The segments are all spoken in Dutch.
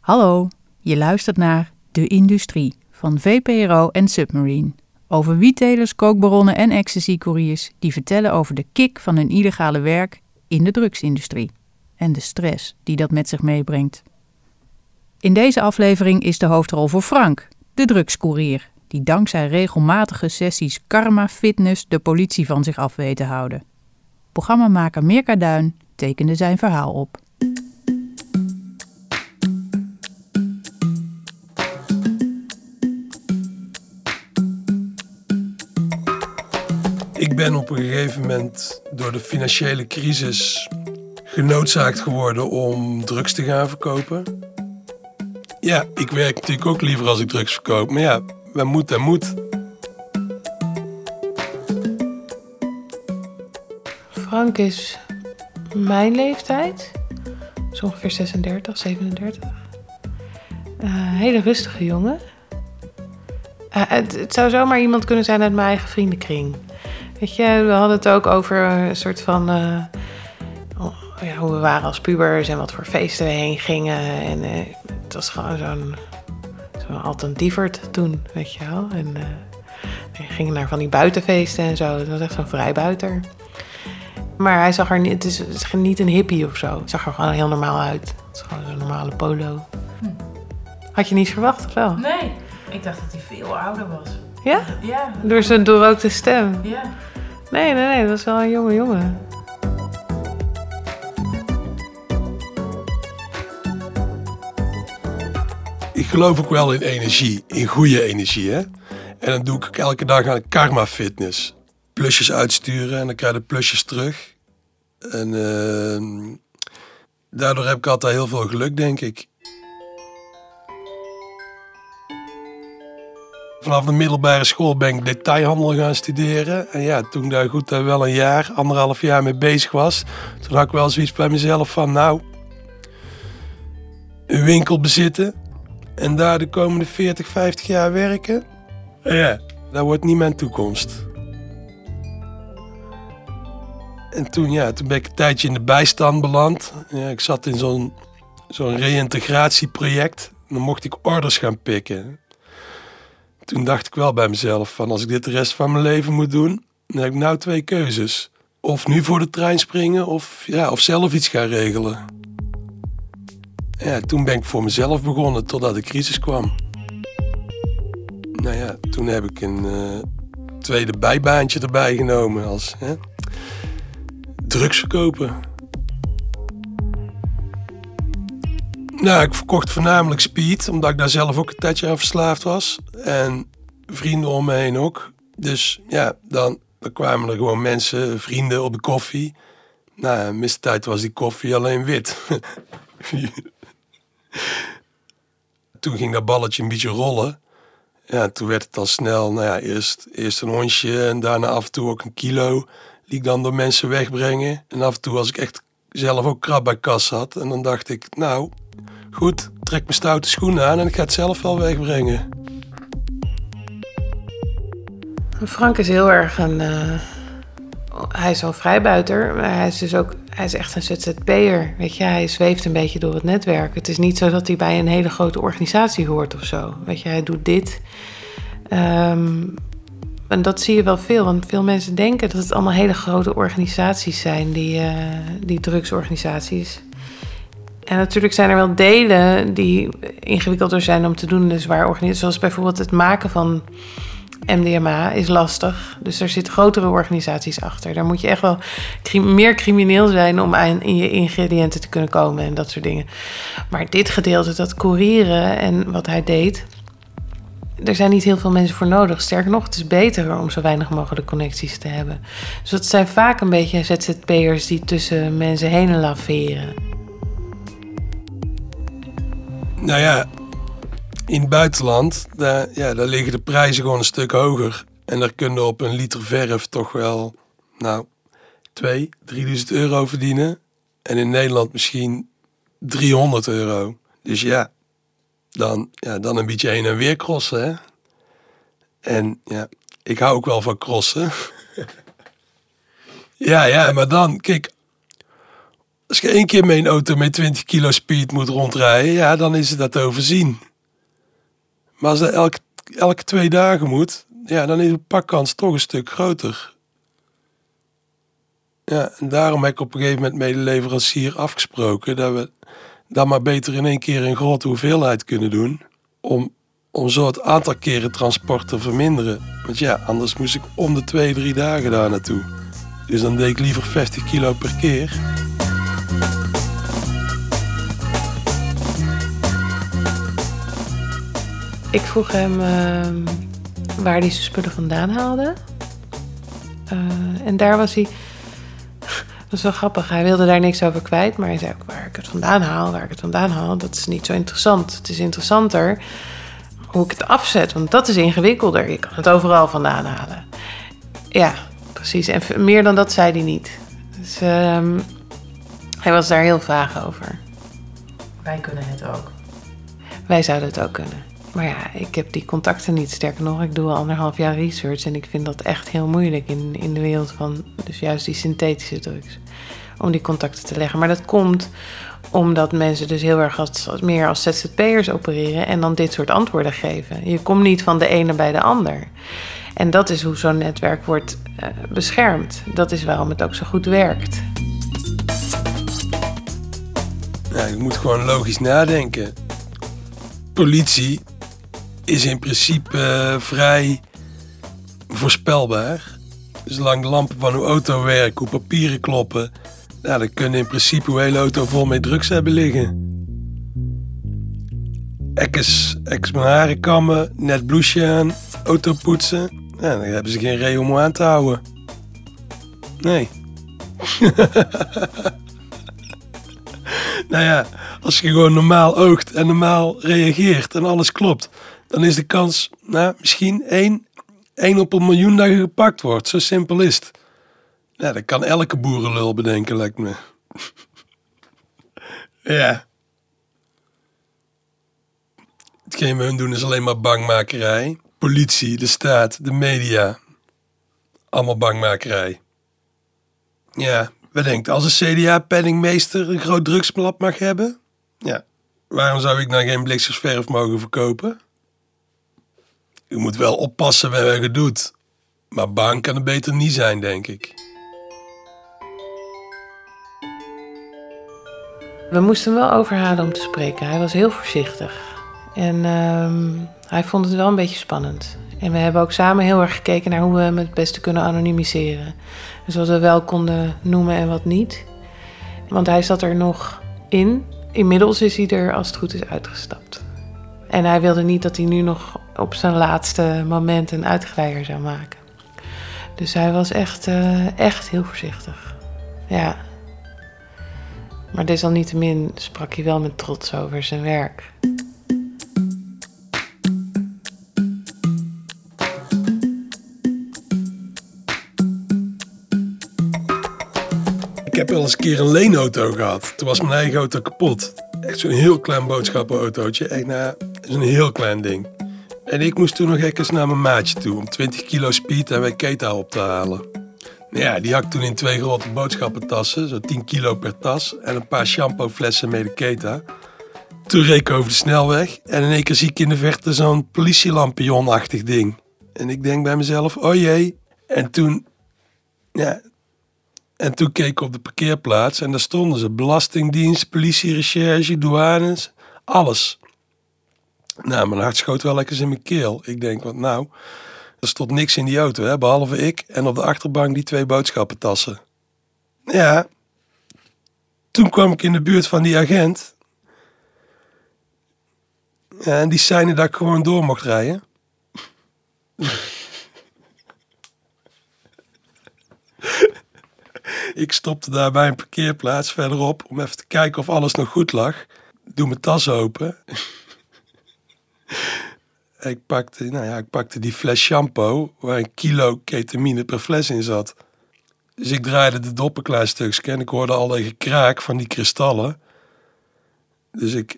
Hallo, je luistert naar De Industrie van VPRO en Submarine. Over wiettelers, kookbaronnen en ecstasy-couriers die vertellen over de kick van hun illegale werk in de drugsindustrie. En de stress die dat met zich meebrengt. In deze aflevering is de hoofdrol voor Frank, de drugscourier, die dankzij regelmatige sessies karma fitness de politie van zich af weet te houden. Programmamaker Mirka Duin tekende zijn verhaal op. Ik ben op een gegeven moment door de financiële crisis genoodzaakt geworden om drugs te gaan verkopen. Ja, ik werk natuurlijk ook liever als ik drugs verkoop, maar ja, we moet en moet. Frank is mijn leeftijd. Zo ongeveer 36, 37. Uh, hele rustige jongen. Het, het, zou zomaar iemand kunnen zijn uit mijn eigen vriendenkring. Weet je, we hadden het ook over een soort van... Uh, ja, hoe we waren als pubers en wat voor feesten we heen gingen. En het was gewoon zo'n zo'n alternatievert toen, weet je wel. En we gingen naar van die buitenfeesten en zo. Het was echt zo'n vrijbuiter. Maar hij zag er niet, het is, het is niet een hippie of zo. Het zag er gewoon heel normaal uit. Het is gewoon zo'n normale polo. Hm. Had je niet verwacht of wel? Nee, ik dacht dat hij veel ouder was. Ja? Ja. Door zijn doorrookte stem? Ja. Nee, nee, nee, dat was wel een jonge jongen. Ik geloof ook wel in energie, in goede energie. Hè? En dan doe ik elke dag aan karma fitness. Plusjes uitsturen en dan krijg je plusjes terug. En uh, daardoor heb ik altijd heel veel geluk, denk ik. Vanaf de middelbare school ben ik detailhandel gaan studeren. En ja, toen daar goed daar wel een jaar, anderhalf jaar mee bezig was, toen had ik wel zoiets bij mezelf van, nou, een winkel bezitten en daar de komende 40, 50 jaar werken. Ja, dat wordt niet mijn toekomst. En toen, ja, toen ben ik een tijdje in de bijstand beland. Ja, ik zat in zo'n zo'n reïntegratieproject. Dan mocht ik orders gaan pikken. Toen dacht ik wel bij mezelf van als ik dit de rest van mijn leven moet doen, heb ik nou twee keuzes. Of nu voor de trein springen of, ja, of zelf iets gaan regelen. Ja, toen ben ik voor mezelf begonnen totdat de crisis kwam. Nou ja, toen heb ik een uh, tweede bijbaantje erbij genomen als hè, drugs Nou, ik verkocht voornamelijk speed, omdat ik daar zelf ook een tijdje aan verslaafd was. En vrienden om me heen ook. Dus ja, dan, kwamen er gewoon mensen, vrienden op de koffie. Nou, in tijd was die koffie alleen wit. toen ging dat balletje een beetje rollen. Ja, toen werd het al snel, nou ja, eerst, eerst een hondje en daarna af en toe ook een kilo. Die ik dan door mensen wegbrengen. En af en toe als ik echt zelf ook krab bij kas had. En dan dacht ik, nou, goed, trek mijn stoute schoenen aan en ik ga het zelf wel wegbrengen. Frank is heel erg een. Uh, hij is zo'n vrijbuiter, maar hij is dus ook. Hij is echt een ZZP'er. Weet je, hij zweeft een beetje door het netwerk. Het is niet zo dat hij bij een hele grote organisatie hoort of zo. Weet je, hij doet dit. Um, en dat zie je wel veel, want veel mensen denken dat het allemaal hele grote organisaties zijn, die, uh, die drugsorganisaties. En natuurlijk zijn er wel delen die ingewikkelder zijn om te doen, dus waar organisaties, zoals bijvoorbeeld het maken van MDMA is lastig. Dus er zitten grotere organisaties achter. Daar moet je echt wel meer crimineel zijn om aan in je ingrediënten te kunnen komen en dat soort dingen. Maar dit gedeelte, dat courieren en wat hij deed, er zijn niet heel veel mensen voor nodig. Sterker nog, het is beter om zo weinig mogelijk connecties te hebben. Dus het zijn vaak een beetje ZZP'ers die tussen mensen heen laveren. Nou ja, in het buitenland, daar, ja, daar liggen de prijzen gewoon een stuk hoger. En daar kunnen op een liter verf toch wel, nou, 2, 3000 euro verdienen. En in Nederland misschien 300 euro. Dus ja, dan, ja, dan een beetje heen en weer crossen. Hè? En ja, ik hou ook wel van crossen. ja, ja, maar dan, kijk, Als je één keer met een auto met 20 kilo speed moet rondrijden, ja, dan is het dat overzien. Maar als dat elke, elke twee dagen moet, ja, dan is de pakkans toch een stuk groter. Ja, en daarom heb ik op een gegeven moment met de leverancier afgesproken dat we dan maar beter in één keer een grote hoeveelheid kunnen doen. Om, om zo het aantal keren transport te verminderen. Want ja, anders moest ik om de twee, drie dagen daar naartoe. Dus dan deed ik liever 50 kilo per keer. Ik vroeg hem ehm, waar hij zijn spullen vandaan haalde. Eh, en daar was hij. Dat is wel grappig. Hij wilde daar niks over kwijt. Maar hij zei ook waar ik het vandaan haal, waar ik het vandaan haal. Dat is niet zo interessant. Het is interessanter hoe ik het afzet. Want dat is ingewikkelder. Je kan het overal vandaan halen. Ja, precies. En meer dan dat zei hij niet. Dus ehm, hij was daar heel vaag over. Wij kunnen het ook. Wij zouden het ook kunnen. Maar ja, ik heb die contacten niet. Sterker nog, ik doe al anderhalf jaar research en ik vind dat echt heel moeilijk in, in de wereld van dus juist die synthetische drugs. Om die contacten te leggen. Maar dat komt omdat mensen dus heel erg als, meer als ZZP'ers opereren en dan dit soort antwoorden geven. Je komt niet van de ene bij de ander. En dat is hoe zo'n netwerk wordt eh, beschermd. Dat is waarom het ook zo goed werkt. Ja, je moet gewoon logisch nadenken. Politie is in principe eh, vrij voorspelbaar. Zolang de lampen van uw auto werken, hoe papieren kloppen, nou, dan kunnen in principe uw hele auto vol met drugs hebben liggen. Ekkes, ekkes mijn haren kammen, net blouseje aan, auto poetsen. Ja, dan hebben ze geen reden om aan te houden. Nee. Nou ja, als je gewoon normaal oogt en normaal reageert en alles klopt, dan is de kans, nou, misschien één, één op een miljoen dat je gepakt wordt. Zo simpel is het. Ja, dat kan elke boerenlul bedenken, lijkt me. ja. Hetgeen we hun doen is alleen maar bangmakerij. Politie, de staat, de media. Allemaal bangmakerij. Ja, we denken als een CDA-penningmeester een groot drugslab mag hebben? Ja, waarom zou ik nou geen bliksersverf mogen verkopen? U moet wel oppassen wat je doet. Maar bang kan het beter niet zijn, denk ik. We moesten hem wel overhalen om te spreken. Hij was heel voorzichtig. En ehm, hij vond het wel een beetje spannend. En we hebben ook samen heel erg gekeken naar hoe we hem het beste kunnen anonimiseren. Dus wat we wel konden noemen en wat niet. Want hij zat er nog in. Inmiddels is hij er, als het goed is, uitgestapt. En hij wilde niet dat hij nu nog op zijn laatste moment een uitglijder zou maken. Dus hij was echt, eh, echt heel voorzichtig. Ja. Maar desalniettemin sprak hij wel met trots over zijn werk. Ik heb wel eens een keer een leenauto gehad. Toen was mijn eigen auto kapot. Echt zo'n heel klein boodschappenautootje. Echt nou, zo'n heel klein ding. En ik moest toen nog eens naar mijn maatje toe om 20 kilo speed en Keta op te halen. Nou ja, die had toen in twee grote boodschappentassen, zo 10 kilo per tas, en een paar shampooflessen Medeketa. Toen reed ik over de snelweg en in één keer zie ik in de verte zo'n politielampionachtig ding. En ik denk bij mezelf, oh jee. En toen, ja, en toen keek ik op de parkeerplaats en daar stonden ze. Belastingdienst, politie, recherche, douanes, alles. Nou, mijn hart schoot wel lekker in mijn keel. Ik denk, wat nou, er stond niks in die auto, hè, behalve ik. En op de achterbank die twee boodschappentassen. Ja, toen kwam ik in de buurt van die agent. En die zeiden dat ik gewoon door mocht rijden. Ik stopte daar bij een parkeerplaats verderop om even te kijken of alles nog goed lag. Doe mijn tas open. Ik, pakte, nou ja, ik pakte die fles shampoo waar een kilo ketamine per fles in zat. Dus ik draaide de dop klein en ik hoorde al een gekraak van die kristallen. Dus ik,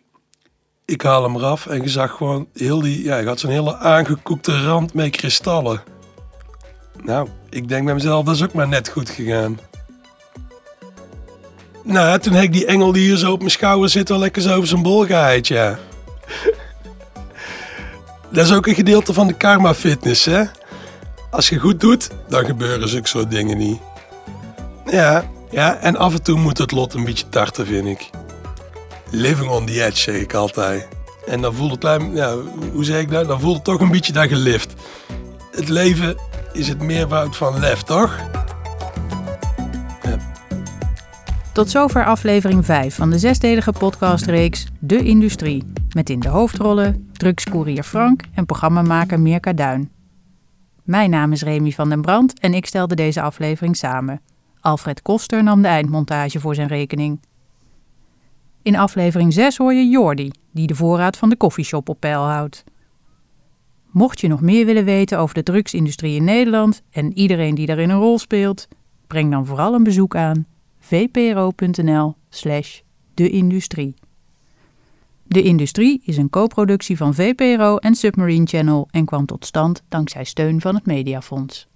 ik haal hem eraf en je zag gewoon heel die... Ja, ik had zo'n hele aangekoekte rand met kristallen. Nou, ik denk bij mezelf, dat is ook maar net goed gegaan. Nou, toen heb ik die engel die hier zo op mijn schouder zit wel lekker zo over zijn bol gehaaid, ja. Dat is ook een gedeelte van de karma fitness, hè. Als je goed doet, dan gebeuren zulke soort dingen niet. Ja, ja, en af en toe moet het lot een beetje tarten, vind ik. Living on the edge, zeg ik altijd. En dan voelt het, klein- ja, hoe zeg ik dat? Dan voelt het toch een beetje dat je lift. Het leven is het meervoud van lef, toch? Tot zover aflevering 5 van de zesdelige podcastreeks De Industrie. Met in de hoofdrollen drugscourier Frank en programmamaker Mirka Duin. Mijn naam is Remy van den Brand en ik stelde deze aflevering samen. Alfred Koster nam de eindmontage voor zijn rekening. In aflevering 6 hoor je Jordi, die de voorraad van de koffieshop op peil houdt. Mocht je nog meer willen weten over de drugsindustrie in Nederland en iedereen die daarin een rol speelt, breng dan vooral een bezoek aan vpro.nl slash de industrie. De Industrie is een co-productie van VPRO en Submarine Channel en kwam tot stand dankzij steun van het Mediafonds.